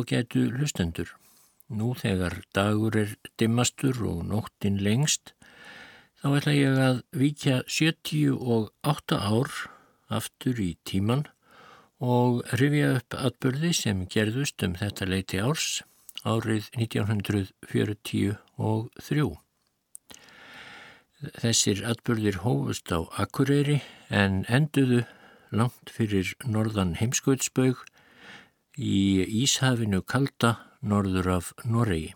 Ágætu hlustendur. Nú þegar dagur er dimmastur og nóttin lengst, þá ætla ég að vikja 78 ár aftur í tíman og rifja upp atbyrði sem gerðust um þetta leiti árs árið 1943. Þessir atbyrðir hófust á Akureyri en enduðu langt fyrir norðan heimskvöldsbaug í Íshafinu kalda norður af Noregi.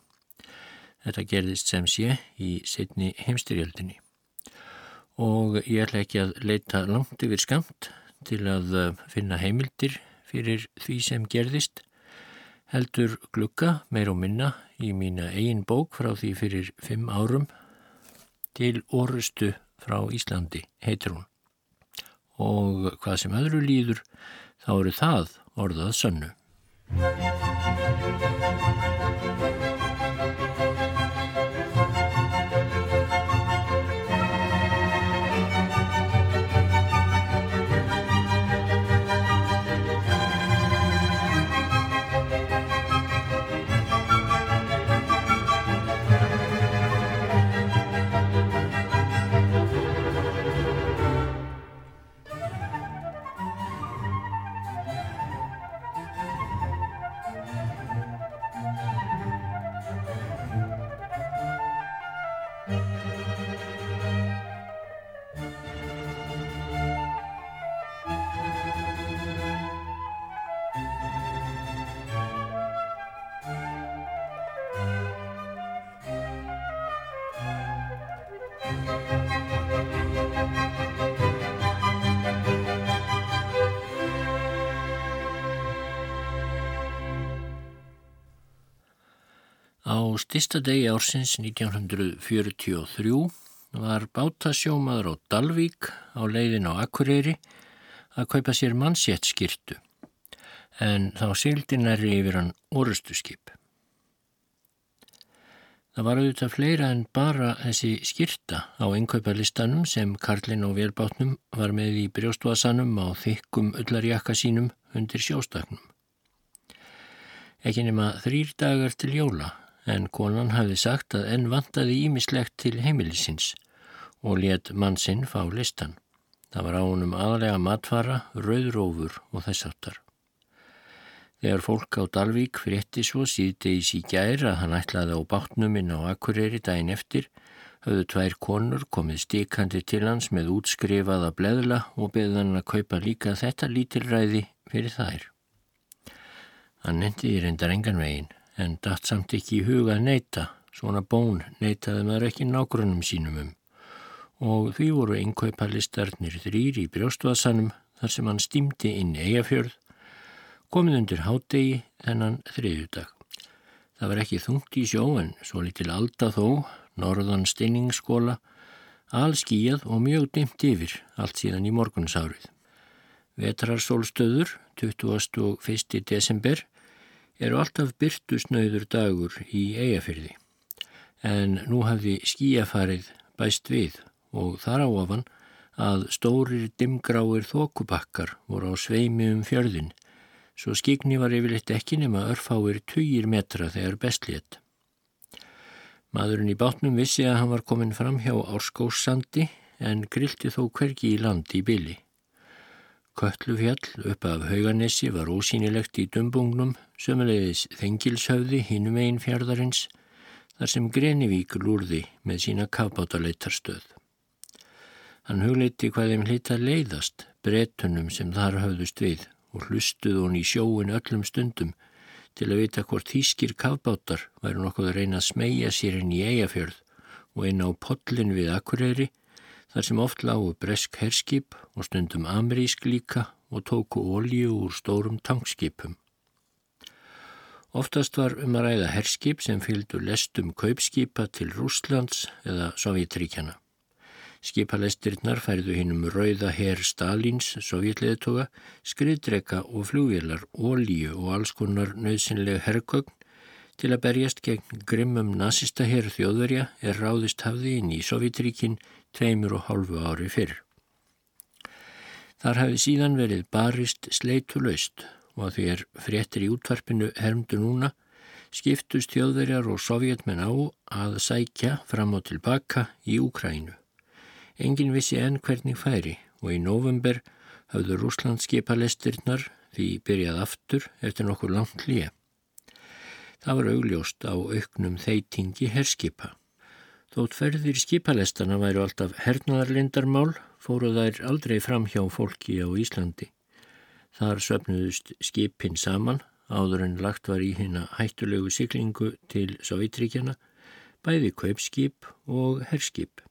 Þetta gerðist sem sé í setni heimstyrjöldinni og ég ætla ekki að leita langt yfir skamt til að eh, finna heimildir fyrir því sem gerðist heldur glukka meir og minna í mína eigin bók frá því fyrir fimm árum til orustu frá Íslandi heitir hún og hvað sem öðru líður þá eru það orðað sönnu. Thank you. Á stista degi ársins 1943 var bátasjómaður á Dalvík á leiðin á Akureyri að kaupa sér mannsjett skirtu en þá sildi næri yfir hann orustu skip. Það var auðvitað fleira en bara þessi skirta á innkaupalistanum sem Karlin og Velbátnum var með í brjóstvasanum á þykkum öllarjakka sínum undir sjóstaknum. Ekki nema þrýr dagar til jóla en konan hafði sagt að enn vantaði ímislegt til heimilisins og let mann sinn fá listan. Það var á honum aðlega matfara, rauðrófur og þess áttar. Þegar fólk á Dalvík frétti svo síðdegis í gær að hann ætlaði á bátnum inn á Akureyri daginn eftir, höfðu tvær konur komið stikandi til hans með útskrifaða bleðla og beði hann að kaupa líka þetta lítilræði fyrir þær. Hann nendi í reyndar engan veginn en datt samt ekki í huga að neyta, svona bón neytaði maður ekki nágrunum sínum um. Og því voru einnkaupalistarnir þrýr í brjóstvasanum þar sem hann stýmdi inn eigafjörð, komið undir hádegi þennan þriðudag. Það var ekki þungt í sjó en svo litil alda þó, norðan steiningsskóla, allskíjað og mjög dimt yfir allt síðan í morgunsárið. Vetrarsólstöður, 21. desember, eru alltaf byrtusnauður dagur í eigafyrði. En nú hafði skíafarið bæst við og þar áafan að stórir dimgráir þókubakkar voru á sveimi um fjörðin, svo skigni var yfirleitt ekki nema örfáir tugir metra þegar bestlétt. Maðurinn í bátnum vissi að hann var komin fram hjá Árskóssandi en grilti þó hvergi í landi í bylli. Köllufjall upp af hauganissi var ósýnilegt í dumbungnum, sömulegis þengilshöfði hinum einn fjörðarins, þar sem Grenivík lúrði með sína kafbátaleittarstöð. Hann hugleiti hvað þeim hlita leiðast, bretunum sem þar höfðust við og hlustuð hún í sjóin öllum stundum til að vita hvort þýskir kafbátar væru nokkuð að reyna að smegja sér inn í eigafjörð og inn á podlin við Akureyri þar sem oft lágu bresk herskip og stundum amerísk líka og tóku ólíu úr stórum tankskipum. Oftast var um að ræða herskip sem fylgdu lestum kaupskipa til Rúslands eða Sovjetríkjana. Skipalestirnar færðu hinnum rauða herr Stalins, sovjetleðtoga, skriðdreka og flugvélar, ólíu og alls konar nöðsynleg herrkögn til að berjast gegn grimmum nazista herr þjóðverja er ráðist hafði inn í Sovjetríkin tveimur og hálfu ári fyrr. Þar hafi síðan verið barist sleitulaust og að því er fréttir í útvarpinu hermdu núna skiptust þjóðverjar og sovjetmenn á að sækja fram og tilbaka í Úkrænu. Engin vissi enn hvernig færi og í november hafðu Rúsland skipalestirnar því byrjað aftur eftir nokkur langt líja. Það var augljóst á auknum þeitingi herskipa. Þótt ferðir skipalestana væru alltaf hernaðarlindarmál fóru þær aldrei fram hjá fólki á Íslandi. Þar söpnuðust skipin saman áður en lagt var í hérna hættulegu siklingu til Sovjetríkjana, bæði kaupskip og herskip.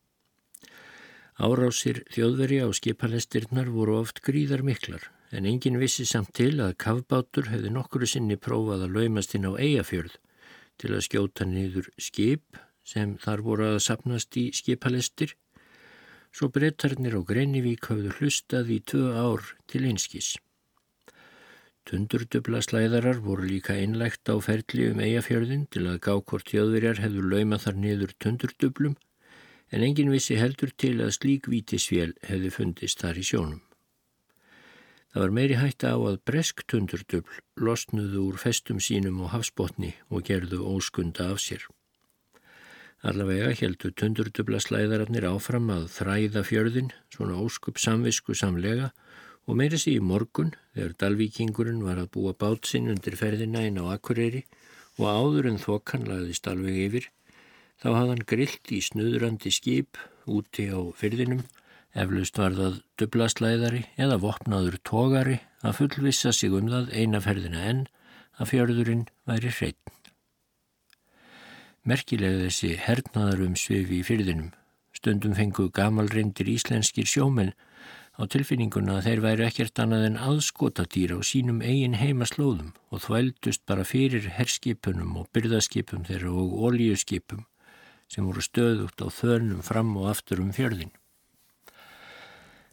Árásir þjóðveri á skipalestirnar voru oft gríðar miklar en engin vissi samt til að kafbátur hefði nokkuru sinni prófað að laumast inn á eigafjörð til að skjóta niður skip sem þar voru að sapnast í skipalestir. Svo brettarnir á Greinivík hafðu hlustað í tvö ár til einskís. Tundurdubla slæðarar voru líka einlægt á ferli um eigafjörðin til að gá hvort þjóðverjar hefðu laumað þar niður tundurdublum en engin vissi heldur til að slík vítisvél hefði fundist þar í sjónum. Það var meiri hætta á að bresktundurdubl losnuðu úr festum sínum og hafsbótni og gerðu óskunda af sér. Allavega heldu tundurdubla slæðararnir áfram að þræða fjörðin, svona óskup samvisku samlega og meira sér í morgun þegar Dalvíkingurinn var að búa bátsinn undir ferðina inn á Akureyri og áður en þokkan lagðist alveg yfir, þá hafði hann grillt í snuðrandi skip úti á fyrðinum Eflaust var það dublaslæðari eða vopnaður tógari að fullvissa sig um það einaferðina enn að fjörðurinn væri hreitn. Merkilega þessi hernaðar um svifi í fyrðinum. Stundum fengu gamalreyndir íslenskir sjómenn á tilfinninguna að þeir væri ekkert annað en aðskotadýra á sínum eigin heimaslóðum og þvældust bara fyrir herskipunum og byrðaskipum þeirra og ólíuskipum sem voru stöðugt á þörnum fram og aftur um fjörðin.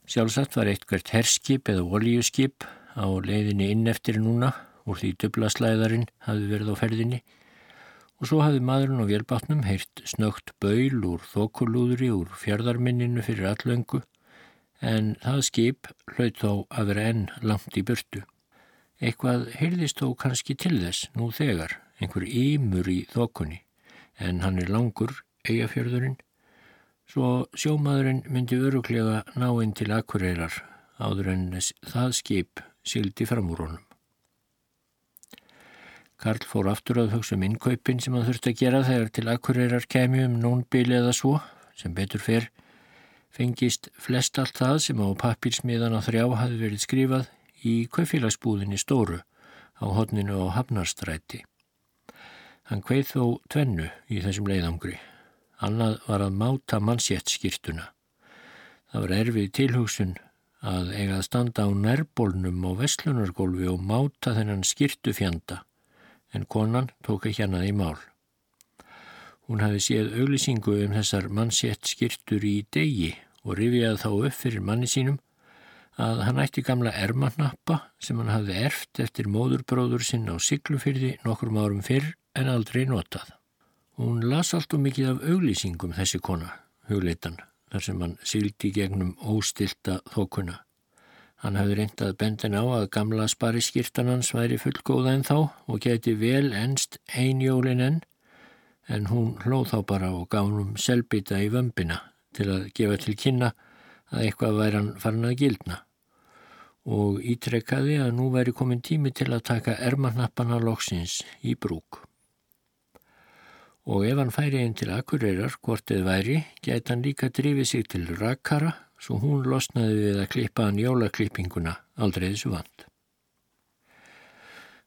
Sjálfsagt var eitthvert herskip eða olíuskip á leiðinni inn eftir núna úr því dublaslæðarinn hafi verið á ferðinni og svo hafi maðurinn og vélbátnum heyrt snögt baul úr þokulúðri úr fjörðarminninu fyrir allöngu en það skip hlaut þó að vera enn langt í burtu. Eitthvað heyrðist þó kannski til þess nú þegar, einhver ímur í þokunni en hann er langur, eigafjörðurinn svo sjómaðurinn myndi öruglega ná inn til akkureyrar áður en það skip sildi fram úr honum. Karl fór aftur að hugsa um innkaupin sem hann þurfti að gera þegar til akkureyrar kemi um nónbili eða svo, sem betur fyrr, fengist flest allt það sem á pappirsmiðan á þrjá hafi verið skrifað í kaufélagsbúðinni stóru á hodninu á Hafnarstræti. Hann kveið þó tvennu í þessum leiðangri. Annað var að máta mannsjættskýrtuna. Það var erfið tilhugsun að eiga að standa á nærbólnum á vestlunargólfi og máta þennan skýrtufjanda en konan tók ekki hannað í mál. Hún hafi séð auglisingu um þessar mannsjættskýrtur í degi og rifjaði þá upp fyrir manni sínum að hann ætti gamla ermannappa sem hann hafði erft eftir móðurbróður sinn á Siglufyrði nokkrum árum fyrr en aldrei notað. Hún las allt og mikið af auglýsingum þessi kona, hugleitan, þar sem hann syldi gegnum óstilta þókuna. Hann hafði reyndað bendin á að gamla spariskirtan hans væri fullgóða en þá og geti vel enst einjólin enn, en hún hlóð þá bara og gaf húnum selbita í vömbina til að gefa til kynna að eitthvað væri hann farin að gildna. Og ítrekkaði að nú væri komin tími til að taka ermannappana loksins í brúk. Og ef hann færi einn til akureyrar hvort eða væri, gæti hann líka drifið sig til rakkara svo hún losnaði við að klippa hann jólaklippinguna aldrei þessu vand.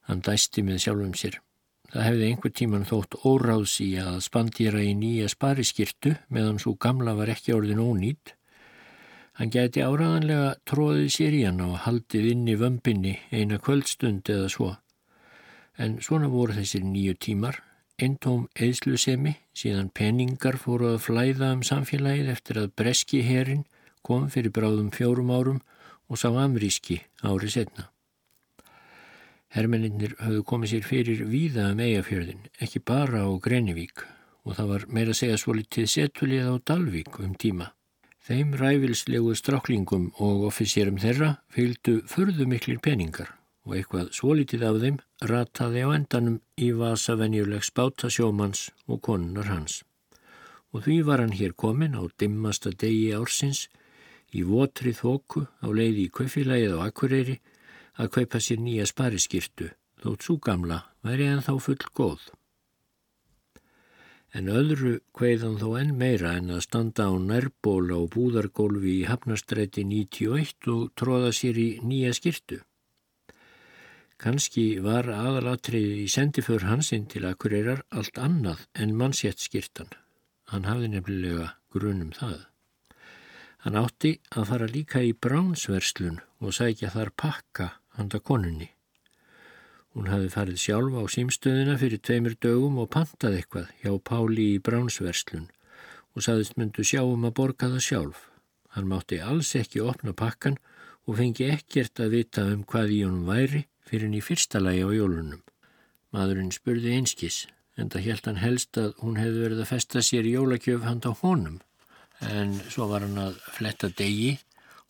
Hann dæsti með sjálfum sér. Það hefði einhver tíman þótt óráðs í að spandýra í nýja spariskirtu meðan svo gamla var ekki orðin ónýtt. Hann gæti áraðanlega tróðið sér í hann og haldið inn í vömbinni eina kvöldstund eða svo. En svona voru þessir nýju tímar eintóm eðslusemi síðan peningar fóru að flæða um samfélagið eftir að breski herin kom fyrir bráðum fjórum árum og sá amríski árið setna. Hermeninnir höfðu komið sér fyrir víða um eigafjörðin, ekki bara á Grenivík og það var meira að segja svolítið setulið á Dalvík um tíma. Þeim ræfilslegu stráklingum og offisierum þeirra fylgdu förðu miklir peningar og eitthvað svolítið af þeim rataði á endanum í vasa venjulegs bátasjómans og konunar hans. Og því var hann hér komin á dimmasta degi ársins í votri þóku á leiði í kaufélagið á Akureyri að kaupa sér nýja spariskirtu þótt svo gamla væri en þá full góð. En öðru hveiðan þó enn meira en að standa á nærbóla og búðargólfi í Hafnastræti 91 og tróða sér í nýja skirtu. Kanski var aðalatriði í sendiför hansinn til Akureyrar allt annað en mannsjættskirtan. Hann hafði nefnilega grunum það. Hann átti að fara líka í bránsverslun og sækja þar pakka handa konunni. Hún hafði farið sjálf á símstöðina fyrir tveimur dögum og pantað eitthvað hjá Páli í bránsverslun og saðist myndu sjá um að borga það sjálf. Hann mátti alls ekki opna pakkan og fengi ekkert að vita um hvað í honum væri fyrir henni fyrsta lagi á jólunum. Madurinn spurði einskis en það held hann helst að hún hefði verið að festa sér jólakjöf handa honum en svo var hann að fletta degi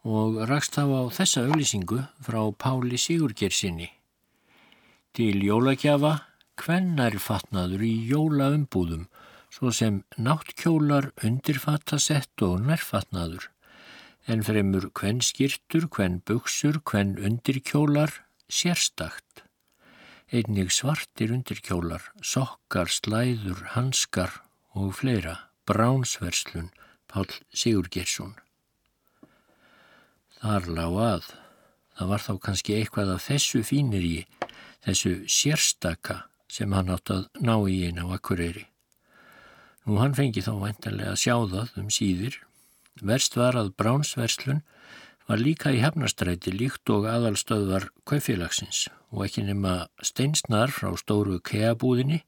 og rakst þá á þessa auðlýsingu frá Páli Sigurgersinni. Til jólakjafa hvennar fatnaður í jólaumbúðum svo sem náttkjólar, undirfattasett og nærfatnaður en fremur hvenn skirtur, hvenn buksur, hvenn undirkjólar, sérstakt. Einnig svartir undirkjólar, sokkar, slæður, hanskar og fleira, bránsverslun, Pál Sigur Gersson. Þar lág að. Það var þá kannski eitthvað af þessu fínir í, þessu sérstaka sem hann átt að ná í eina á akkureyri. Nú hann fengi þá væntanlega að sjá það um síðir. Verst var að bránsverslun var líka í hefnastræti líkt og aðalstöðvar kaufélagsins og ekki nema steinsnar frá stóru keabúðinni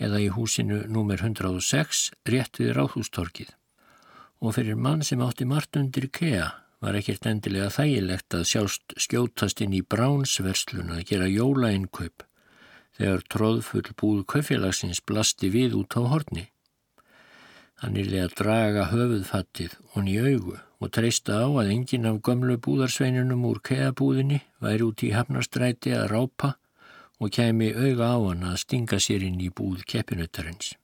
eða í húsinu nr. 106 rétt við Ráðhústorkið. Og fyrir mann sem átti margt undir kea var ekkert endilega þægilegt að sjást skjótast inn í bránsverslun að gera jólainnkaup þegar tróðfull búð kaufélagsins blasti við út á horni. Hann er lega að draga höfuðfattið hon í augu og treysta á að enginn af gömlu búðarsveinunum úr keabúðinni væri út í hafnastræti að rápa og kemi auga á hann að stinga sér inn í búð keppinuttarins.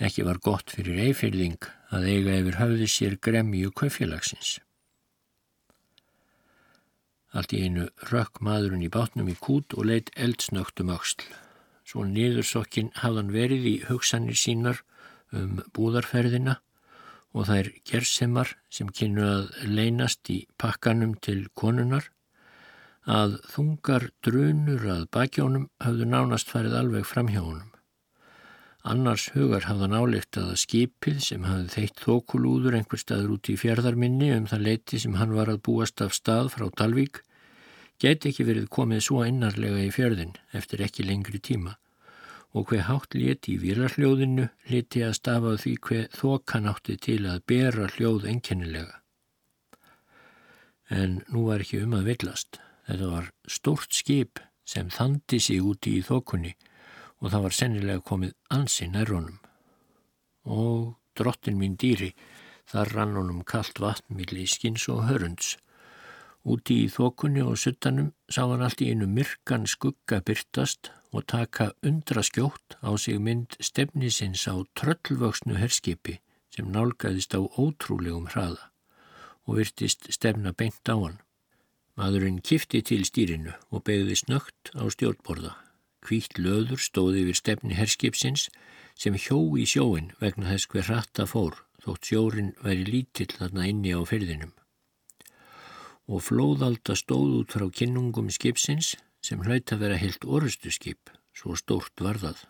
Ekki var gott fyrir eifirðing að eiga yfir höfði sér gremju kaufélagsins. Allt í einu rökk maðurinn í bátnum í kút og leitt eldsnögtum auksl. Svo niðursokkin hafðan verið í hugsanir sínar um búðarferðina og þær gersemar sem kynnu að leynast í pakkanum til konunar að þungar drunur að bakjónum hafðu nánast farið alveg fram hjá honum. Annars hugar hafða náleikt að skipið sem hafði þeitt þókulúður einhver staður út í fjörðarminni um það leiti sem hann var að búast af stað frá Dalvík geti ekki verið komið svo innarlega í fjörðin eftir ekki lengri tíma og hver hátt leti í výrarhljóðinu leti að stafa því hver þokan átti til að bera hljóð enkennilega. En nú var ekki um að villast. Þetta var stórt skip sem þandi sig úti í þokunni og það var sennilega komið ansi nærrónum. Og drottin mín dýri, þar rann honum kallt vatn millir skins og hörunds. Úti í þokunni og suttanum sá hann allt í einu myrkan skugga byrtast og taka undra skjótt á sig mynd stefnisins á tröllvöksnu herskipi sem nálgæðist á ótrúlegum hraða og virtist stefna beint á hann. Madurinn kifti til stýrinu og begði snögt á stjórnborða. Kvítt löður stóði yfir stefni herskipsins sem hjó í sjóin vegna þess hver hratta fór þótt sjórin væri lítill þarna inni á ferðinum. Og flóðalda stóð út frá kynnungum skipsins sem hlaut að vera heilt orustu skip, svo stórt var það.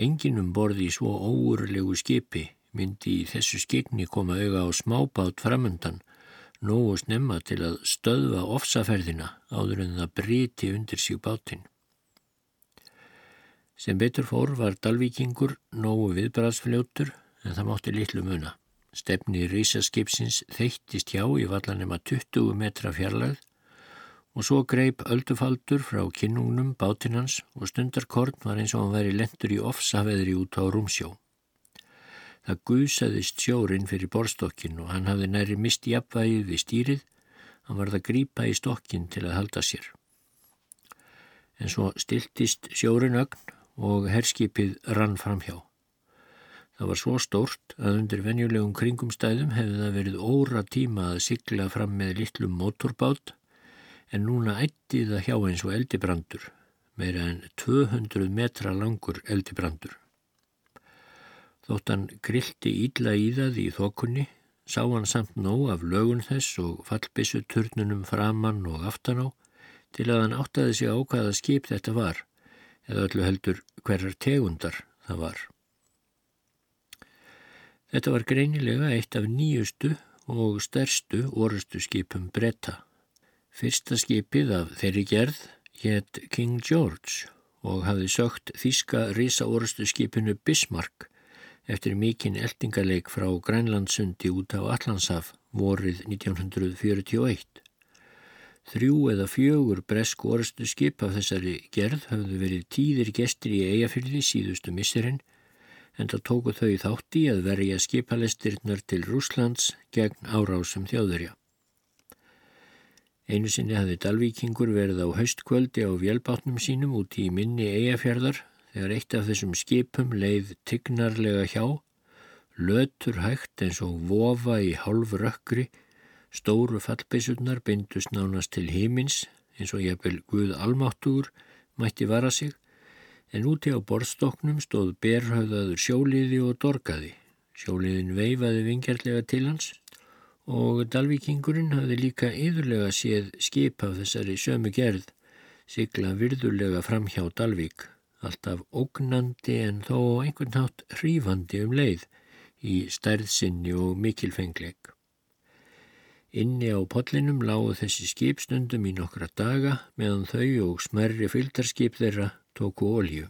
Enginum borði í svo óurlegu skipi myndi í þessu skikni koma auga á smábát framundan, nógu snemma til að stöðva ofsaferðina áður en það briti undir síg bátinn. Sem betur fór var Dalvíkingur nógu viðbræðsfljótur en það mátti litlu muna. Stefni Rísaskipsins þeittist hjá í vallanema 20 metra fjarlagð og svo greip öldufaldur frá kinnungnum bátinnans og stundarkorn var eins og hann væri lendur í ofsaveðri út á rúmsjó. Það gusaðist sjórin fyrir borstokkin og hann hafði næri misti jafnvægið við stýrið Hann varð að grípa í stokkin til að halda sér. En svo stiltist sjórin ögn og herskipið rann fram hjá. Það var svo stórt að undir venjulegum kringumstæðum hefði það verið óra tíma að sigla fram með litlum mótorbát en núna ætti það hjá eins og eldibrandur, meira en 200 metra langur eldibrandur. Þótt hann grilti ídla í það í þokunni sá hann samt nóg af lögun þess og fallbissu turnunum framann og aftan á til að hann áttaði sig á hvaða skip þetta var eða öllu heldur hverjar tegundar það var. Þetta var greinilega eitt af nýjustu og stærstu orustu skipum bretta. Fyrsta skipið af þeirri gerð hétt King George og hafði sögt þíska risa orustu skipinu Bismarck eftir mikinn eldingarleik frá Grænlandsundi út á Allandshaf vorið 1941. Þrjú eða fjögur bresk orðstu skip af þessari gerð hafðu verið tíðir gestir í eigafyrði síðustu missurinn en það tóku þau þátti að verja skipalestirnar til Rúslands gegn árásum þjóðurja. Einu sinni hafði Dalvíkingur verið á haustkvöldi á vélbátnum sínum út í minni eigafjörðar þegar eitt af þessum skipum leið tignarlega hjá, lötur hægt eins og vofa í hálf rökkri, stóru fallbissurnar bindust nánast til hímins eins og jafnvel Guð almáttugur mætti vara sig, en úti á borðstoknum stóð berhauðaður sjóliði og dorgaði. Sjóliðin veifaði vingjarlega til hans og Dalvíkingurinn hafði líka yðurlega séð skip af þessari sömu gerð sigla virðulega fram hjá Dalvík alltaf ógnandi en þó einhvern nátt hrífandi um leið í stærðsinni og mikilfengleik. Inni á podlinum lágu þessi skipstundum í nokkra daga meðan þau og smerri fylgdarskip þeirra tóku ólju.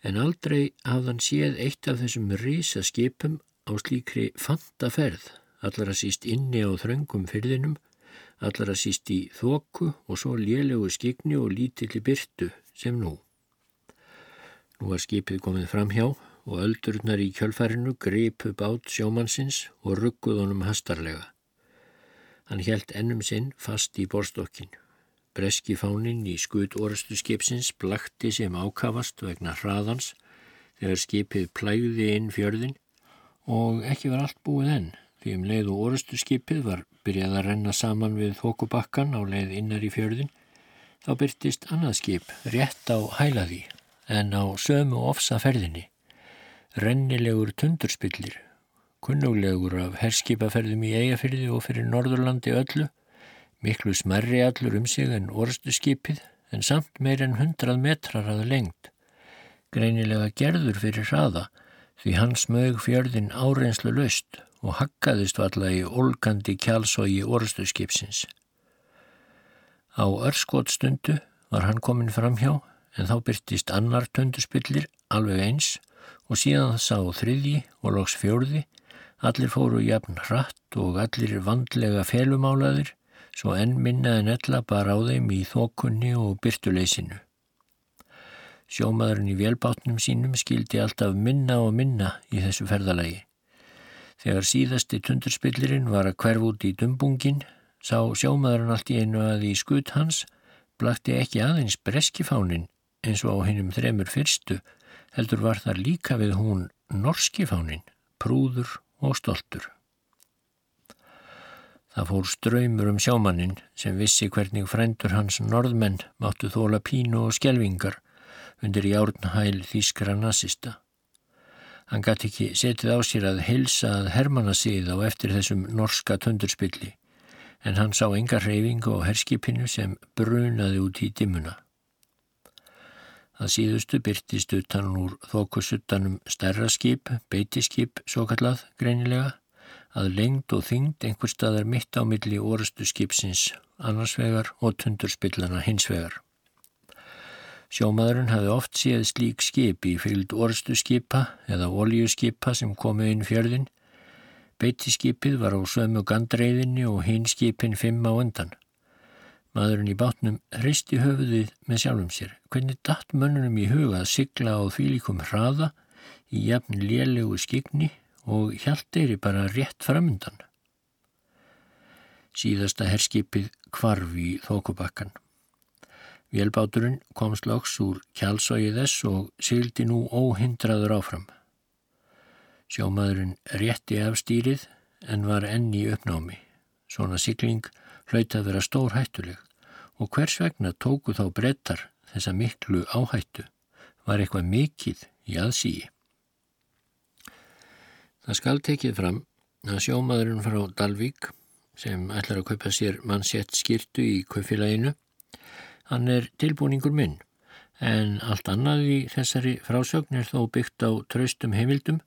En aldrei hafðan séð eitt af þessum risaskipum á slíkri fantaferð, allara síst inni á þröngum fyrðinum, allara síst í þoku og svo lélegu skigni og lítilli byrtu sem nú. Nú var skipið komið fram hjá og öldurnar í kjölfærinu gripu bát sjómannsins og rugguð honum hastarlega. Hann helt ennum sinn fast í borstokkin. Breski fánin í skut orustu skipsins blakti sem ákavast vegna hraðans þegar skipið plæði inn fjörðin og ekki var allt búið enn því um leið og orustu skipið var byrjað að renna saman við þokubakkan á leið innar í fjörðin þá byrtist annað skip rétt á hælaði en á sömu ofsaferðinni. Rennilegur tundurspillir, kunnuglegur af herskipaferðum í eigafyrði og fyrir Norðurlandi öllu, miklu smerri allur um sig en orðstu skipið en samt meir en hundrað metrar að lengt. Greinilega gerður fyrir hraða því hans mög fjörðin áreinslu löst og hakkaðist valla í olgandi kjálsói orðstu skipsins. Á örskottstundu var hann komin fram hjá en þá byrtist annar tundurspillir alveg eins og síðan sá þriðji og loks fjórði, allir fóru jafn hratt og allir vandlega felumálaðir svo enn minna en ella bara á þeim í þokunni og byrtuleysinu. Sjómaðurinn í velbátnum sínum skildi alltaf minna og minna í þessu ferðalagi. Þegar síðasti tundurspillirinn var að hverf út í dumbungin sá sjómaðurinn allt í einu að í skut hans blakti ekki aðeins breskifánin eins og á hinnum þremur fyrstu, heldur var þar líka við hún norskifánin, prúður og stoltur. Það fór ströymur um sjámaninn sem vissi hvernig frændur hans norðmenn máttu þóla pínu og skjelvingar undir járnhæl þýskra nazista. Hann gæti ekki setið á sér að helsa að hermana síð á eftir þessum norska tundurspilli en hann sá enga hreyfingu á herskipinu sem brunaði út í dimmuna. Það síðustu byrtist utan úr þókusuttanum stærra skip, beitiskip, svo kallað greinilega, að lengd og þyngd einhver staðar mitt á milli orustu skipsins annarsvegar og tundurspillana hinsvegar. Sjómaðurinn hafði oft séð slík skip í fylgd orustu skipa eða oljuskipa sem komu inn fjörðin Beitiskipið var á sömu gandreiðinni og hinn skipin fimm á undan. Maðurinn í bátnum hristi höfuðið með sjálfum sér. Hvernig datt mönnunum í huga að sigla á þvílikum hraða í jafn lélegu skigni og hjálteiri bara rétt framundan. Síðasta herskipið kvarf í þókubakkan. Vélbáturinn kom slags úr kjálsóið þess og syldi nú óhindraður áfram. Sjómaðurinn rétti af stýrið en var enni uppnámi. Svona sigling hlaut að vera stór hættuleg og hvers vegna tóku þá brettar þessa miklu áhættu? Var eitthvað mikill í aðsíi. Það skal tekið fram að sjómaðurinn frá Dalvík sem ætlar að kaupa sér mannsett skirtu í kaufélaginu Hann er tilbúningur minn, en allt annað í þessari frásögn er þó byggt á traustum heimildum,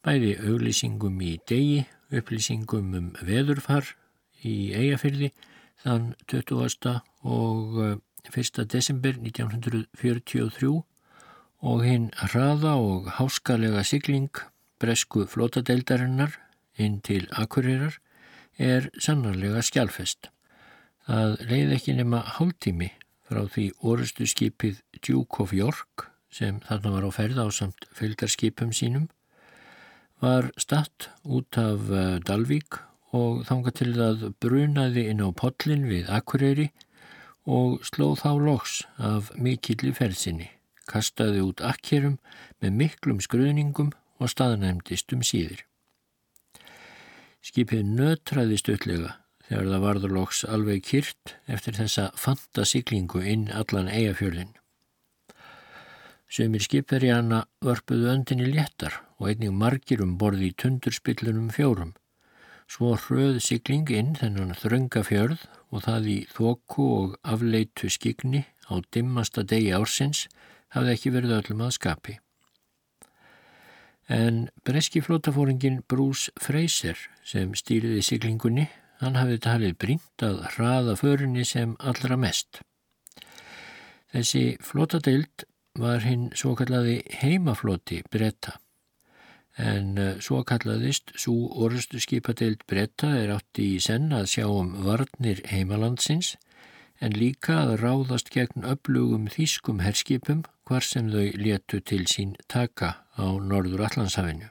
bæði auglýsingum í degi, upplýsingum um veðurfar í eigafyrði þann 20. og 1. Eh, desember 1943 og hinn hraða og háskalega sigling bresku flótadeildarinnar inn til Akureyrar er sannarlega skjálfest. Það leið ekki nema hálftími frá því orustu skipið Duke of York sem þarna var á ferða á samt fylgarskipum sínum var statt út af eh, Dalvík og þanga til það brunaði inn á pollin við Akureyri og slóð þá loks af mikilli ferðsinni, kastaði út akkerum með miklum skruðningum og staðnæmdist um síðir. Skipið nötraði stöldlega þegar það varður loks alveg kyrt eftir þessa fantasiklingu inn allan eigafjörðin. Sumir skipverjana vörpuðu öndinni léttar og einnig margir um borði í tundurspillunum fjórum. Svo hröð sikling inn þennan þrönga fjörð og það í þóku og afleitu skigni á dimmasta degi ársins hafði ekki verið öllum að skapi. En breski flótafóringin Bruce Fraser sem stýriði siklingunni Hann hafði talið brínt að hraða förinni sem allra mest. Þessi flotadeild var hinn svo kallaði heimafloti bretta en eh, svo kallaðist svo orðstu skipadeild bretta er átti í senn að sjá um varnir heimalandsins en líka að ráðast gegn öflugum þýskum herskipum hvar sem þau letu til sín taka á norður Allandshafinu.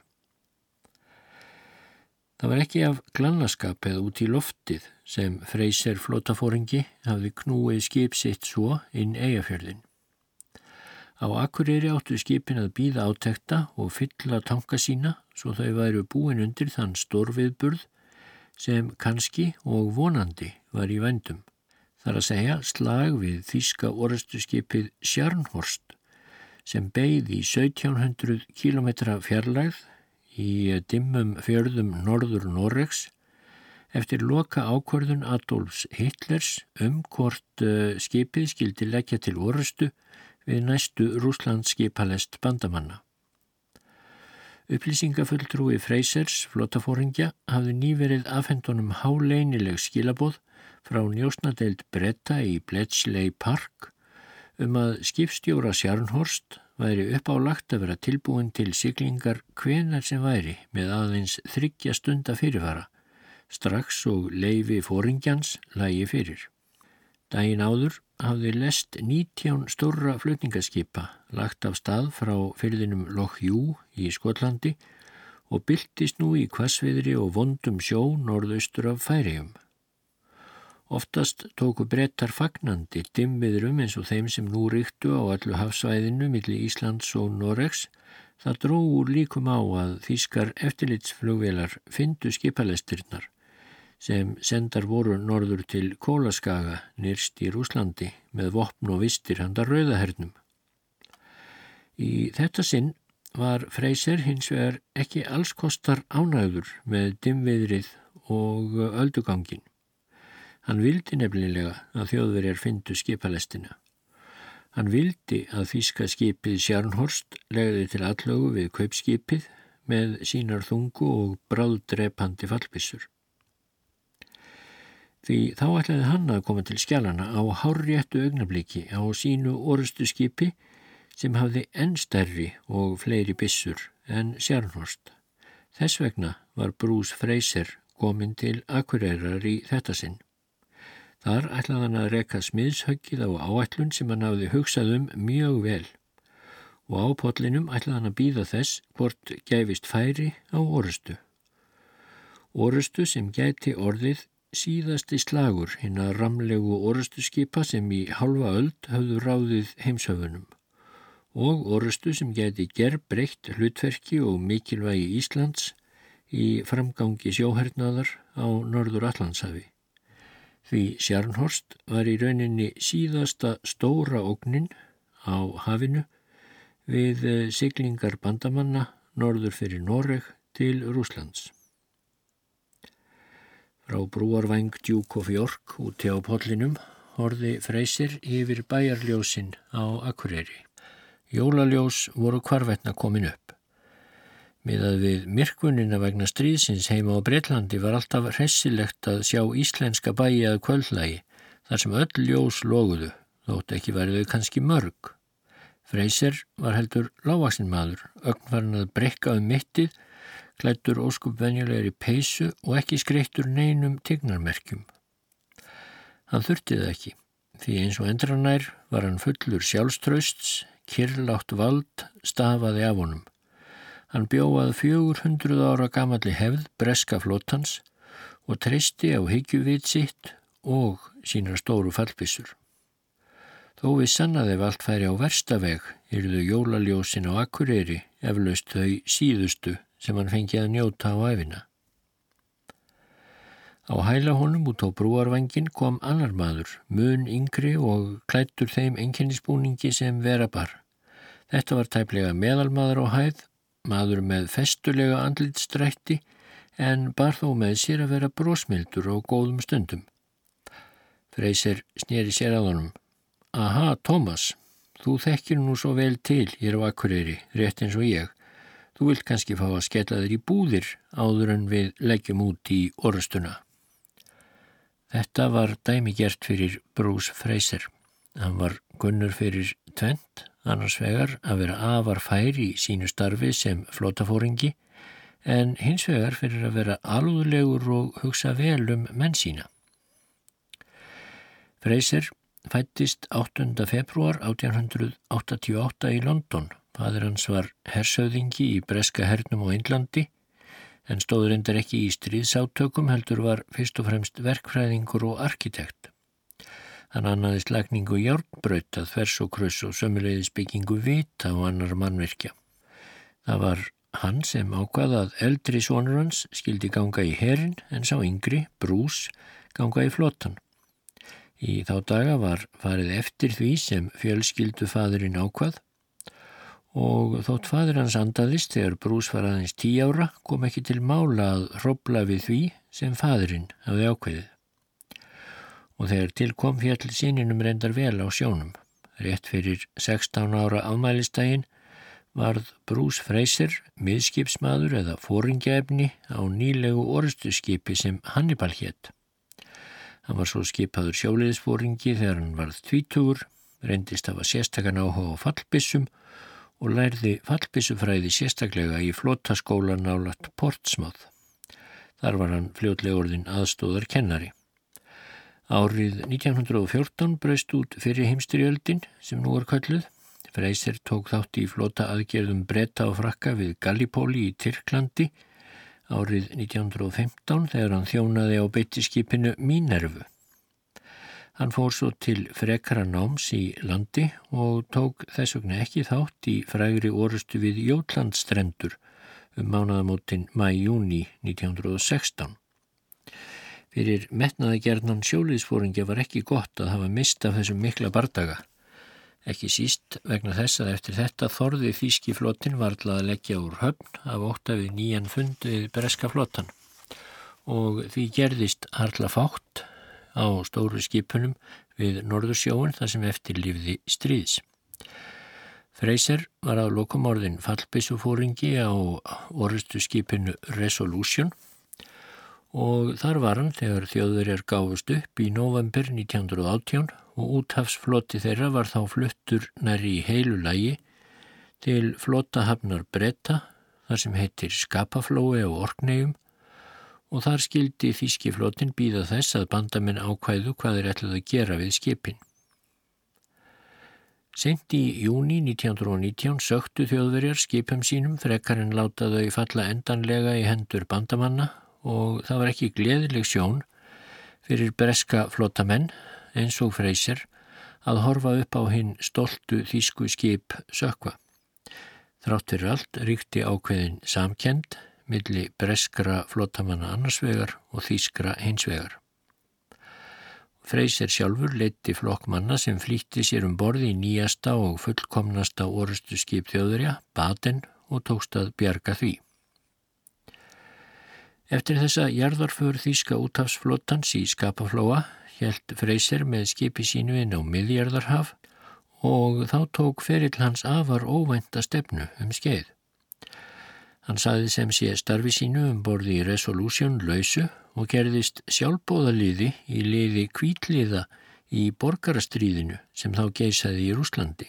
Það var ekki af glannaskap eða út í loftið sem Freyser flótafóringi hafði knúið skip sitt svo inn eigafjörðin. Á Akureyri áttu skipin að býða átekta og fylla tanka sína svo þau væru búin undir þann stórviðburð sem kannski og vonandi var í vendum. Þar að segja slag við þýska orustu skipið Sjarnhorst sem beigð í 1700 km fjarlægð í dimmum fjörðum norður Norregs eftir loka ákvörðun Adolfs Hitlers um hvort uh, skipið skildi leggja til orustu við næstu Rúslands skipalest bandamanna. Upplýsingafulltrúi Freysers flotafóringja hafði nýverið afhendunum háleinileg skilaboð frá njósnadeild Bretta í Bletchley Park um að skipstjóra Sjarnhorst væri uppálagt að vera tilbúin til siglingar hvenar sem væri með aðeins þryggja stunda fyrirfara, strax og leifi fóringjans lægi fyrir. Dægin áður hafði lest 19 stóra flutningaskipa lagt af stað frá fyrðinum Loch Jú í Skotlandi og byltist nú í kvasviðri og vondum sjó norðaustur af færium. Oftast tóku brettar fagnandi dimmiðrum eins og þeim sem nú ríktu á allu hafsvæðinu millir Íslands og Noregs. Það dróður líkum á að þýskar eftirlitsflugvelar fyndu skipalestirnar sem sendar voru norður til Kólaskaga nýrst í Rúslandi með vopn og vistir handar rauðahernum. Í þetta sinn var Freyser hins vegar ekki alls kostar ánæður með dimviðrið og öldugangin. Hann vildi nefnilega að þjóðverjar fyndu skipalestina. Hann vildi að þýska skipið Sjarnhorst legði til allögu við kaupskipið með sínar þungu og bráðdrepandi fallbissur. Því þá ætlaði hann að koma til skjálana á hárréttu augnabliki á sínu orustu skipi sem hafði enn stærri og fleiri bissur en Sjarnhorst. Þess vegna var Brús Freyser komin til Akureyrar í þetta sinn. Þar ætlaði hann að reka smiðshöggið á áætlun sem hann hafði hugsað um mjög vel og á potlinum ætlaði hann að býða þess hvort gæfist færi á orustu. Orustu sem gæti orðið síðasti slagur hinn að ramlegu orustu skipa sem í halva öld hafðu ráðið heimsöfunum og orustu sem geti gerð breytt hlutverki og mikilvægi Íslands í framgangi sjóhernaðar á norður Allandshafi. Því Sjarnhorst var í rauninni síðasta stóra ógnin á hafinu við siglingar bandamanna norður fyrir Noreg til Rúslands. Frá brúarvæng Duke of York úti á pollinum horfi freysir yfir bæjarljósin á Akureyri. Jólaljós voru hvarvetna komin upp. Miðað við myrkvunina vegna stríðsins heima á Breitlandi var alltaf hressilegt að sjá íslenska bæi að kvöldlægi þar sem öll ljós loguðu, þótt ekki verið kannski mörg. Freyser var heldur lágvaksinn maður, ögnfarn að brekka um mittið, klættur óskup venjulegri peysu og ekki skreittur neinum tignarmerkjum. Hann þurftið ekki, því eins og endranær var hann fullur sjálfstrausts, kirlátt vald stafaði af honum. Hann bjóðað 400 ára gamalli hefð breska flótans og treysti á higgjuvit sitt og sínar stóru fallbissur. Þó við sannaði ef allt færi á verstaveg yrðu jólaljósin á Akureyri eflaust þau síðustu sem hann fengið að njóta á æfina. Á hæla honum út á brúarvangin kom annar maður, mun yngri og klættur þeim enginnisbúningi sem vera bar. Þetta var tæplega meðalmaður á hæð maður með festulega andlitstrætti en bar þó með sér að vera brósmildur og góðum stundum. Freyser snýri sér að honum. Aha, Tómas, þú þekkir nú svo vel til hér á Akureyri, rétt eins og ég. Þú vilt kannski fá að skella þér í búðir áður en við leggjum út í orðstuna. Þetta var dæmi gert fyrir Brús Freyser. Hann var gunnur fyrir tvent annars vegar að vera afar fær í sínu starfi sem flótafóringi en hins vegar fyrir að vera alúðlegur og hugsa vel um menn sína. Freyser fættist 8. februar 1888 í London. Fadur hans var hersauðingi í Breska hernum á Índlandi en stóður endar ekki í stríðsátökum heldur var fyrst og fremst verkfræðingur og arkitekt. Hann annaðist lagningu hjárnbraut að þvers og kröss og sömulegðis byggingu vita og annar mannverkja. Það var hann sem ákvaða að eldri sonur hans skildi ganga í herin en sá yngri, brús, ganga í flottan. Í þá daga var farið eftir því sem fjölskyldu fadurinn ákvað og þótt fadur hans andaðist þegar brús var aðeins tí ára kom ekki til mála að hróbla við því sem fadurinn hafði ákveðið og þegar til kom fjall síninum reyndar vel á sjónum. Rétt fyrir 16 ára afmælistægin varð Brús Freysir miðskipsmaður eða fóringjaefni á nýlegu orðstuskipi sem Hannibal hétt. Hann var svo skipaður sjóliðsfóringi þegar hann varð tvítugur, reyndist af að sérstakann áhuga á fallbissum og lærði fallbissufræði sérstaklega í flottaskólan álagt Portsmouth. Þar var hann fljótlega orðin aðstóðar kennari. Árið 1914 braust út fyrir heimstyrjöldin sem nú er kölluð. Freyser tók þátt í flota aðgerðum bretta og frakka við Gallipóli í Tyrklandi árið 1915 þegar hann þjónaði á beitiskipinu Mínervu. Hann fór svo til frekara náms í landi og tók þess vegna ekki þátt í frægri orustu við Jótlandstrendur um mánaðamótin mæjúni 1916. Fyrir metnaðagerðnan sjóliðsfóringja var ekki gott að hafa mist af þessum mikla bardaga. Ekki síst vegna þess að eftir þetta þorði þýski flottin varðlað að leggja úr höfn af óta við nýjan fund við breska flottan og því gerðist harla fátt á stóru skipunum við Norðursjóun þar sem eftir lífði stríðs. Freyser var á lokumorðin fallbissufóringi á orustu skipinu Resolution og þar var hann þegar þjóðverjar gáfust upp í november 1918 og úthafsfloti þeirra var þá fluttur næri í heilu lægi til flotahafnar bretta þar sem heitir Skapaflói og Orknegjum og þar skildi þýskiflotin býða þess að bandamenn ákvæðu hvað er ætlað að gera við skipin. Sent í júni 1919 söktu þjóðverjar skipum sínum frekar en láta þau falla endanlega í hendur bandamanna og það var ekki gleðileg sjón fyrir breska flottamenn eins og freysir að horfa upp á hinn stoltu þýsku skip sökva. Þrátt fyrir allt ríkti ákveðin samkend milli breskra flottamanna annarsvegar og þýskra hinsvegar. Freysir sjálfur leiti flokkmanna sem flýtti sér um borði í nýjasta og fullkomnasta orustu skip þjóðurja, Baden, og tókst að bjarga því. Eftir þessa jarðarför þýska útafsflottans í skapaflóa held Freysir með skipi sínu inn á miðjarðarhaf og þá tók ferill hans afar óvænta stefnu um skeið. Hann saði sem sé starfi sínu um borði í Resolution lausu og gerðist sjálfbóðaliði í liði kvítliða í borgarastríðinu sem þá geysaði í Rúslandi.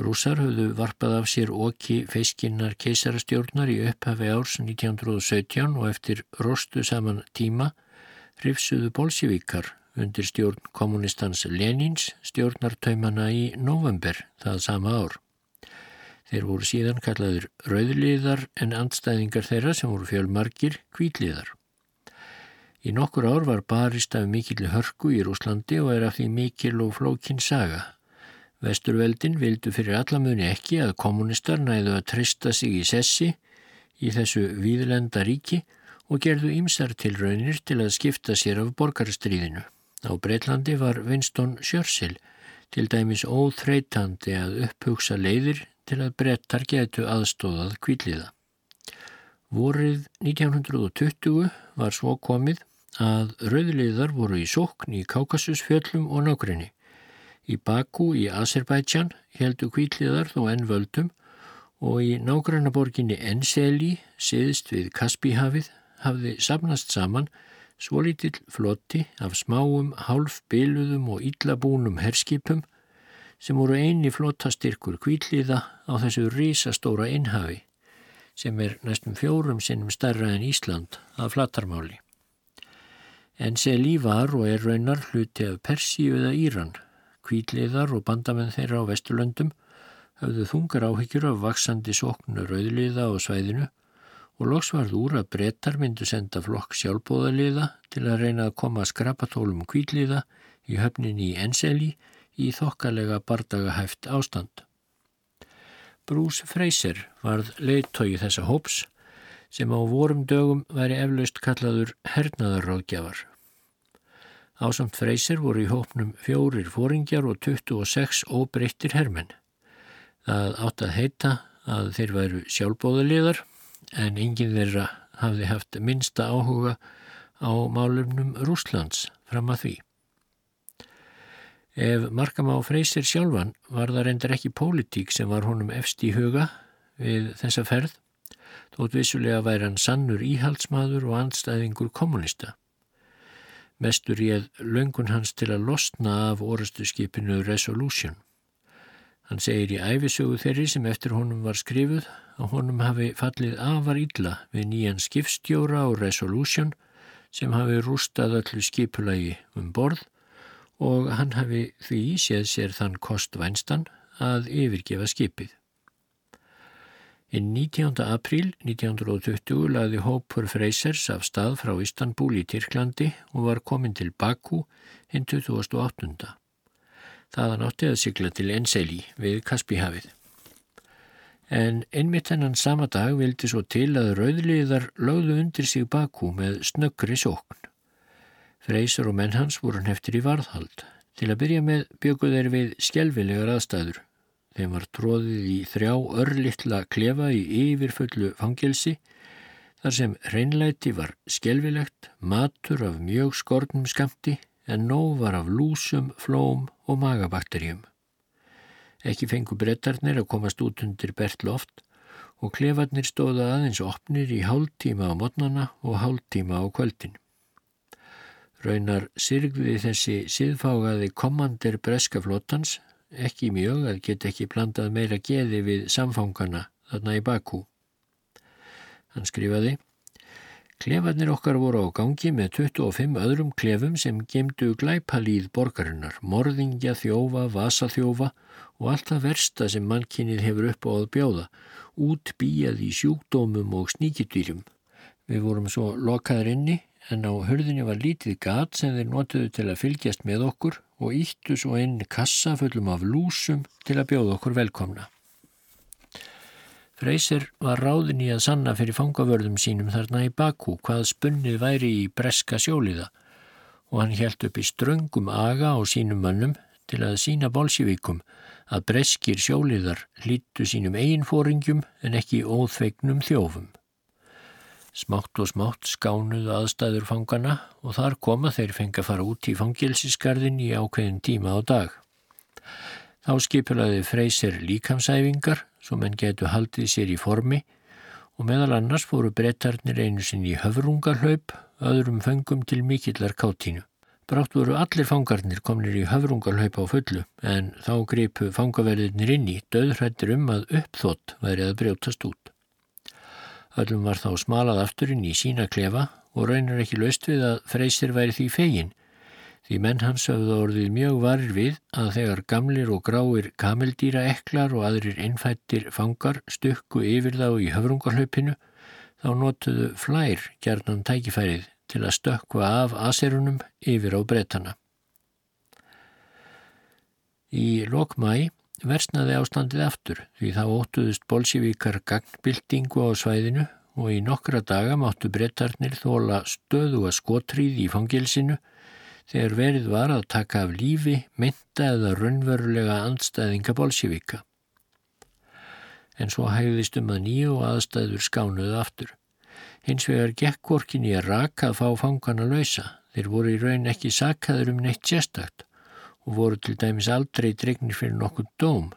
Rúsar höfðu varpað af sér okki feiskinnar keisarastjórnar í upphafi árs 1917 og eftir rostu saman tíma hrifsuðu bolsjevíkar undir stjórn kommunistans Lenins stjórnartaumana í november það sama ár. Þeir voru síðan kallaður rauðliðar en andstæðingar þeirra sem voru fjölmarkir kvítliðar. Í nokkur ár var barist af mikilli hörku í Rúslandi og er af því mikil og flókin saga. Vesturveldin vildu fyrir allamöðni ekki að kommunistar næðu að trista sig í sessi í þessu víðlenda ríki og gerðu ymsar til raunir til að skipta sér af borgarstríðinu. Á Breitlandi var Winston Churchill til dæmis óþreytandi að upphugsa leiðir til að brettar getu aðstóðað kvíliða. Vorið 1920 var svo komið að rauðliðar voru í sókn í Kaukasusfjöllum og nákrenni. Í Baku í Azerbaijan heldu kvíliðar þó enn völdum og í nágrannaborginni Enseli, siðst við Kaspíhafið, hafði samnast saman svo lítill flotti af smáum, hálfbiluðum og illabúnum herskipum sem voru eini flottastyrkur kvíliða á þessu rísastóra innhafi sem er næstum fjórum sinnum starra en Ísland að flattarmáli. En sé lífar og er raunar hluti af Persíu eða Íran, kvíliðar og bandamenn þeirra á Vesturlöndum hafðu þungar áhyggjur af vaksandi sóknu rauðliða á svæðinu og loks varð úr að brettar myndu senda flokk sjálfbóðaliða til að reyna að koma að skrapatólum kvíliða í höfnin í Enseli í þokkalega bardagahæft ástand. Bruce Fraser varð leittói þessa hóps sem á vorum dögum væri eflaust kallaður hernaðarráðgjafar. Ásamt Fraser voru í hópnum fjórir fóringjar og 26 óbreyttir hermenn. Það átt að heita að þeir væru sjálfbóðaliðar en enginn þeirra hafði haft minsta áhuga á málumnum Rúslands fram að því. Ef markam á freysir sjálfan var það reyndar ekki pólitík sem var honum efst í huga við þessa ferð, þótt vissulega væri hann sannur íhaldsmaður og anstæðingur kommunista. Mestur ég löngun hans til að losna af orustu skipinu Resolution. Hann segir í æfisögu þeirri sem eftir honum var skrifuð að honum hafi fallið afar illa við nýjan skipstjóra og resolution sem hafi rústað öllu skipulagi um borð og hann hafi því séð sér þann kostvænstan að yfirgefa skipið. Í 19. apríl 1920 laði hópur Freysers af stað frá Istanbul í Tyrklandi og var komin til Baku hinn 2008. Þaðan átti að sigla til Enseli við Kaspíhafið. En einmitt hennan sama dag vildi svo til að rauðliðar lögðu undir sig bakú með snöggri sókn. Freysur og menn hans voru neftir í varðhald. Til að byrja með bjökuð þeir við skjelvilegar aðstæður. Þeim var tróðið í þrjá örlittla klefa í yfirfullu fangelsi þar sem reynlæti var skjelvilegt, matur af mjög skornum skamti en nóg var af lúsum, flóm og magabakterjum. Ekki fengu brettarnir að komast út undir bert loft og klefarnir stóða aðeins opnir í hálftíma á modnana og hálftíma á kvöldin. Raunar sirgði þessi siðfágaði kommandir breska flottans ekki mjög að geta ekki blandað meira geði við samfangana þarna í Bakú. Hann skrifaði Klefarnir okkar voru á gangi með 25 öðrum klefum sem gemdu glæpalíð borgarinnar, morðingja, þjófa, vasaþjófa og allt það versta sem mannkinnið hefur upp á að bjóða, út bíjað í sjúkdómum og sníkitýrum. Við vorum svo lokaður inni en á hurðinni var lítið gat sem þeir notuðu til að fylgjast með okkur og íttu svo inn kassa fullum af lúsum til að bjóða okkur velkomna. Freysir var ráðin í að sanna fyrir fangavörðum sínum þarna í Bakú hvað spunnið væri í breska sjóliða og hann helt upp í ströngum aga á sínum mönnum til að sína bolsjevíkum að breskir sjóliðar hlýttu sínum eigin fóringjum en ekki óþvegnum þjófum. Smátt og smátt skánuðu aðstæður fangana og þar koma þeir fengi að fara út í fangilsisgarðin í ákveðin tíma á dag. Þá skipulaði freysir líkamsæfingar svo menn getu haldið sér í formi og meðal annars fóru brettarnir einu sinn í höfrungarhlaup, öðrum fengum til mikillar káttínu. Brátt voru allir fangarnir komnir í höfrungarhlaup á fullu en þá greipu fangaverðinir inn í döðhrættir um að uppþótt væri að brjótast út. Öllum var þá smalað afturinn í sína klefa og raunir ekki löst við að freysir væri því fegin. Því menn hans höfðu orðið mjög varir við að þegar gamlir og gráir kameldýra eklar og aðrir innfættir fangar stukku yfir þá í höfrungarhlaupinu þá notuðu flær gerðnum tækifærið til að stökka af aserunum yfir á brettana. Í lokmæi versnaði ástandið aftur því þá óttuðust bolsjevíkar gagnbildingu á svæðinu og í nokkra daga máttu brettarnir þóla stöðu að skotríð í fangilsinu þegar verið var að taka af lífi, mynda eða raunverulega andstæðinga bolsjevíka. En svo hægðist um að nýju aðstæður skánuðu aftur. Hins vegar gekk korkin í að raka að fá fangana lausa. Þeir voru í raun ekki sakkaður um neitt sérstakt og voru til dæmis aldrei dregnir fyrir nokkuð dóm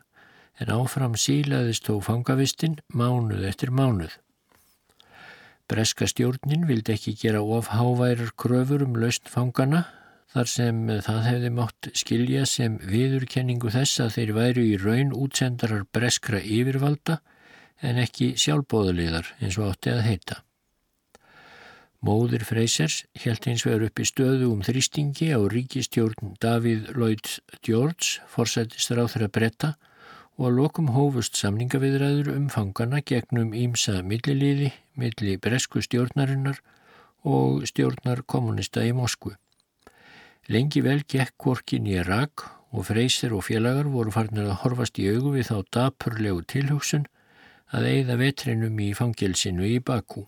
en áfram sílaðist þó fangavistinn mánuð eftir mánuð. Breska stjórnin vildi ekki gera ofháværar kröfur um lausn fangana þar sem það hefði mátt skilja sem viðurkenningu þess að þeir væru í raun útsendarar breskra yfirvalda en ekki sjálfbóðulegar eins og átti að heita. Móðir Freysers held eins vegar upp í stöðu um þrýstingi á ríkistjórn Davíð Lloyd George, forsættist ráþra bretta og að lokum hófust samningaviðræður um fangana gegnum ímsa milliliði, milli bresku stjórnarinnar og stjórnar kommunista í Moskvu. Lengi vel gekk korkin í Irak og Freyser og félagar voru farnir að horfast í augu við þá dapurlegu tilhugsun að eigða vetrinum í fangelsinu í Bakú.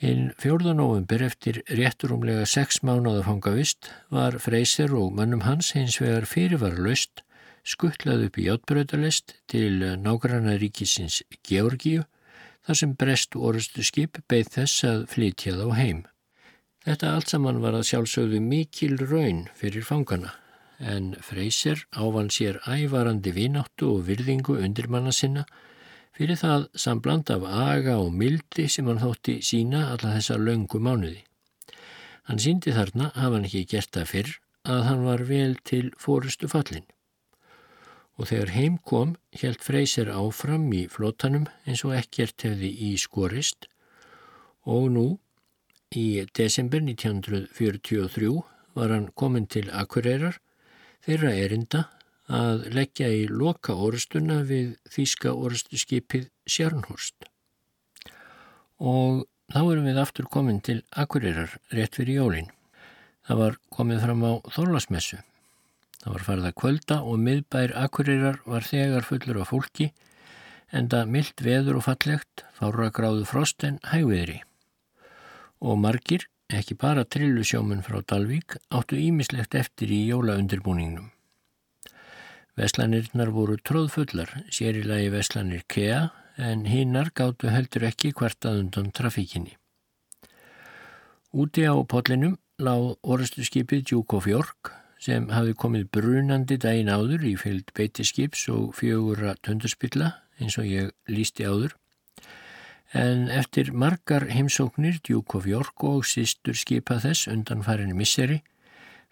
Hinn 4. november eftir rétturumlega sex mánuða fangavist var Freyser og mannum hans hins vegar fyrirvarlaust skuttlað upp í játbröðalest til nágranna ríkisins Georgíu þar sem brest orustu skip beigð þess að flytja þá heim. Þetta allt saman var að sjálfsögðu mikil raun fyrir fangana en Freyser ávann sér ævarandi vináttu og virðingu undir manna sinna fyrir það sambland af aga og mildi sem hann þótti sína alla þessa löngu mánuði. Hann síndi þarna, hafa hann ekki gert það fyrr, að hann var vel til fórustu fallin. Og þegar heim kom, helt Freyser áfram í flótanum eins og ekkert hefði í skorist og nú, í desember 1943, var hann komin til Akureyrar, þeirra erinda að leggja í loka orustuna við þýska orustuskipið Sjárnhorst. Og þá erum við aftur komin til Akureyrar rétt fyrir jólinn. Það var komið fram á Þorlasmessu. Það var farið að kvölda og miðbær Akureyrar var þegar fullur af fólki enda myllt veður og fallegt, fára gráðu frost en hægviðri. Og margir, ekki bara trillusjómun frá Dalvík, áttu ímislegt eftir í jólaundirbúningnum. Veslanirnar voru tróðfullar, sér í lagi veslanir Kea, en hinnar gáttu heldur ekki hvert að undan trafíkinni. Úti á potlinum láð orustu skipið Duke of York sem hafi komið brunandi daginn áður í fylgd beitiskips og fjögura tundurspilla eins og ég lísti áður. En eftir margar heimsóknir of York og sístur skipa þess undan farinni misseri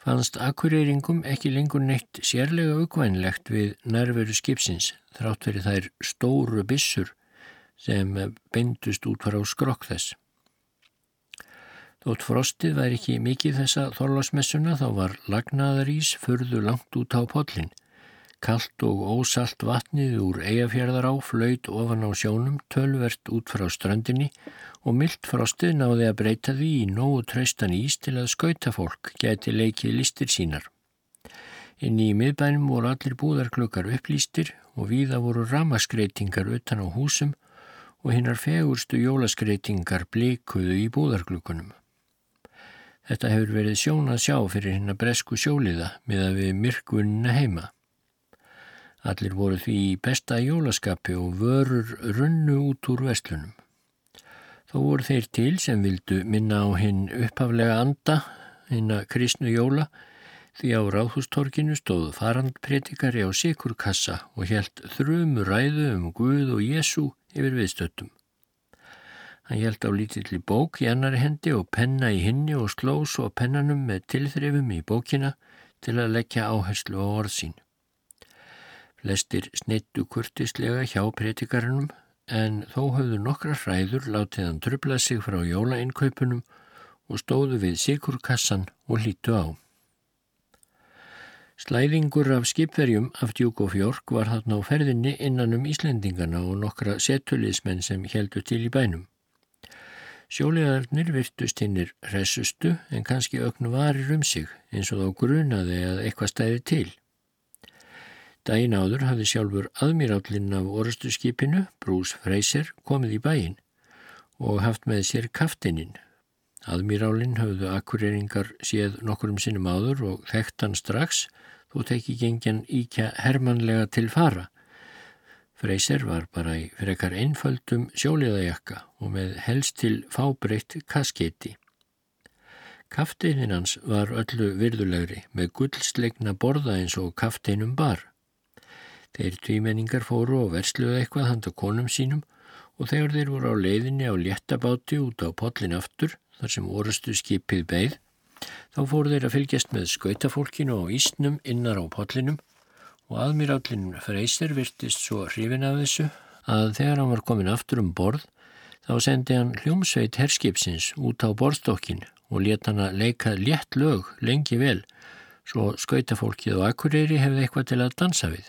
fannst akkurýringum ekki lengur neitt sérlega aukvænlegt við nærveru skipsins þrátt fyrir þær stóru bissur sem beindust út frá skrokk þess. Þótt frostið væri ekki mikið þessa þorlasmessuna þá var lagnaðarís förðu langt út á podlinn. Kallt og ósalt vatnið úr eigafjörðar á flöyt ofan á sjónum tölvert út frá strandinni og myllt frostið náði að breyta því í nógu traustan ís til að skauta fólk geti leikið listir sínar. Inn í miðbænum voru allir búðarklökar upplýstir og víða voru ramaskreitingar utan á húsum og hinnar fegurstu jólaskreitingar blikuðu í búðarklökunum. Þetta hefur verið sjón að sjá fyrir hinn að bresku sjóliða með að við myrkvunna heima. Allir voru því í besta jólaskapi og vörur runnu út úr vestlunum. Þó voru þeir til sem vildu minna á hinn upphaflega anda, hinn að kristnu jóla, því á ráðhústorkinu stóðu farandpredikari á sikurkassa og helt þrjumu ræðu um Guð og Jésu yfir viðstöttum. Hann hjælt á lítilli bók í annari hendi og penna í hinni og sló svo pennanum með tilþrifum í bókina til að leggja áherslu á orðsín. Flestir snittu kurtislega hjá pretikarunum en þó höfðu nokkra hræður látið hann trubla sig frá jólainnkaupunum og stóðu við sikurkassan og hlítu á. Slæðingur af skipverjum af Djúk og Fjörg var þarna á ferðinni innan um Íslendingana og nokkra setulismenn sem heldu til í bænum. Sjólegarnir virtust hinnir resustu en kannski ögnu varir um sig eins og þá grunaði að eitthvað stæði til. Dæin áður hafði sjálfur aðmírállinn af orustu skipinu, Brús Freyser, komið í bæin og haft með sér kaftininn. Aðmírálinn hafðu akkureringar séð nokkurum sinnum áður og þekkt hann strax þó teki gengjan íkja hermanlega til fara Freyser var bara í frekar einföldum sjóliðajakka og með helst til fábreytt kasketi. Kafteinin hans var öllu virðulegri með gullslegna borða eins og kafteinum bar. Þeir tvímenningar fóru og versluðu eitthvað handa konum sínum og þegar þeir voru á leiðinni á léttabáti út á pollin aftur, þar sem orustu skipið beigð, þá fóru þeir að fylgjast með skautafólkinu á ísnum innar á pollinum og aðmýrallin Freyser virtist svo hrifin af þessu að þegar hann var komin aftur um borð þá sendi hann hljómsveit herskipsins út á borðstokkin og let hann að leika létt lög lengi vel svo skautafólkið og akkurýri hefði eitthvað til að dansa við.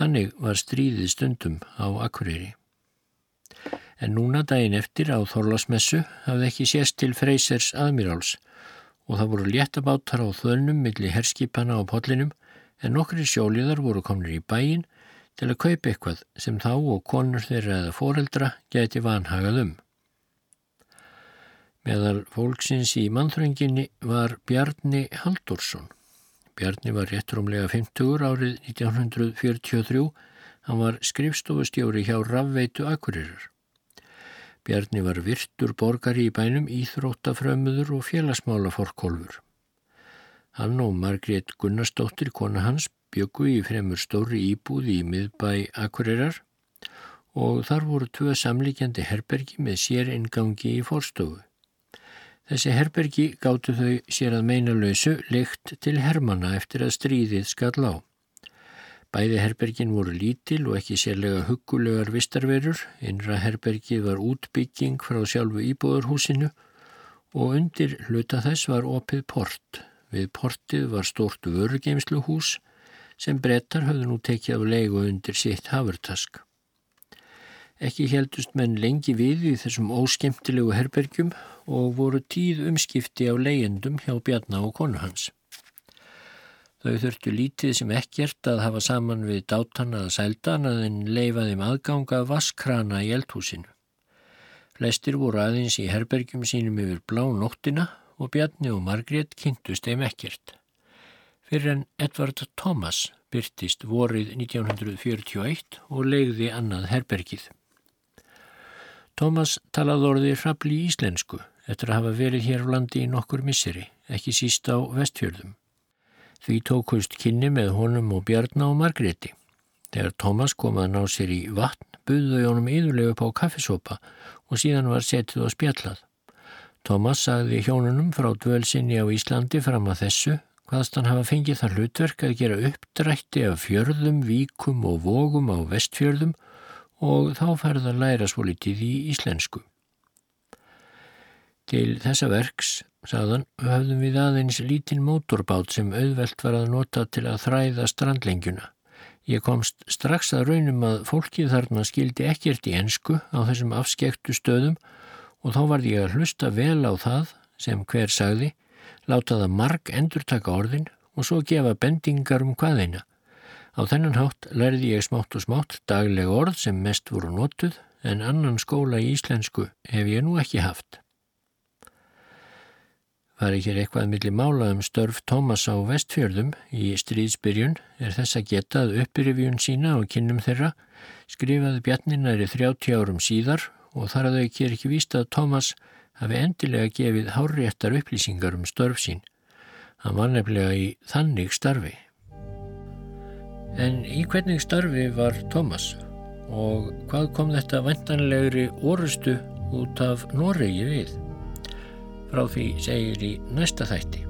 Þannig var stríðið stundum á akkurýri. En núna daginn eftir á Þorlásmessu hafði ekki sést til Freysers aðmýráls og það voru léttabátar á þölnum millir herskipana á podlinum en nokkri sjóliðar voru komnir í bæin til að kaupa eitthvað sem þá og konur þeirra eða foreldra geti vanhagað um. Meðal fólksins í mannþrönginni var Bjarni Haldursson. Bjarni var réttrumlega 50 árið 1943. Hann var skrifstofustjóri hjá Rafveitu Akureyrar. Bjarni var virtur borgari í bænum, íþróttafrömmuður og félagsmála forkólfur. Hann og Margrét Gunnarsdóttir, kona hans, byggu í fremur stóri íbúð í miðbæ Akureyrar og þar voru tvö samlíkjandi herbergi með sér ingangi í fórstofu. Þessi herbergi gáttu þau sér að meina lausu leikt til hermana eftir að stríðið skall á. Bæði herbergin voru lítil og ekki sérlega huggulegar vistarverur, innra herbergi var útbygging frá sjálfu íbúðarhúsinu og undir hluta þess var opið port. Við portið var stort vörugeimsluhús sem brettar höfðu nú tekið af leigu undir sitt hafurtask. Ekki heldust menn lengi við í þessum óskemtilegu herbergjum og voru tíð umskipti af leyendum hjá Bjarná og konu hans. Þau þurftu lítið sem ekkert að hafa saman við dátana að sældan að þeim leifaðum aðganga vaskrana í eldhúsinu. Flestir voru aðeins í herbergjum sínum yfir blá nóttina og Bjarni og Margrét kynntust þeim ekkert. Fyrir en Edvard Thomas byrtist vorið 1941 og legði annað herbergið. Thomas talaði orðið hrabli í íslensku eftir að hafa verið hér á landi í nokkur misseri, ekki síst á vestfjörðum. Því tókust kynni með honum og Bjarni og Margréti. Þegar Thomas kom að ná sér í vatn, buðuði honum yðurlega upp á kaffisopa og síðan var setið og spjallað. Thomas sagði hjónunum frá dvölsinni á Íslandi fram að þessu hvaðst hann hafa fengið það hlutverk að gera uppdrætti af fjörðum, víkum og vógum á vestfjörðum og þá færða læra svo litið í íslensku. Til þessa verks sagðan, höfðum við aðeins lítinn mótorbát sem auðvelt var að nota til að þræða strandlengjuna. Ég komst strax að raunum að fólkið þarna skildi ekkert í ensku á þessum afskektu stöðum og þá var ég að hlusta vel á það sem hver sagði, láta það marg endurtaka orðin og svo gefa bendingar um hvaðeina. Á þennan hátt lærði ég smátt og smátt daglega orð sem mest voru notuð en annan skóla í íslensku hef ég nú ekki haft. Var ekki eitthvað millir mála um störf Tómas á vestfjörðum í stríðsbyrjun er þess að geta að uppirifjun sína og kynnum þeirra skrifaði Bjarninæri 30 árum síðar og þar að þau ker ekki víst að Tómas hafi endilega gefið háréttar upplýsingar um störf sín. Hann var nefnilega í þannig starfi. En í hvernig starfi var Tómas og hvað kom þetta vantanlegri orustu út af Noregi við? Frá því segir í næsta þætti.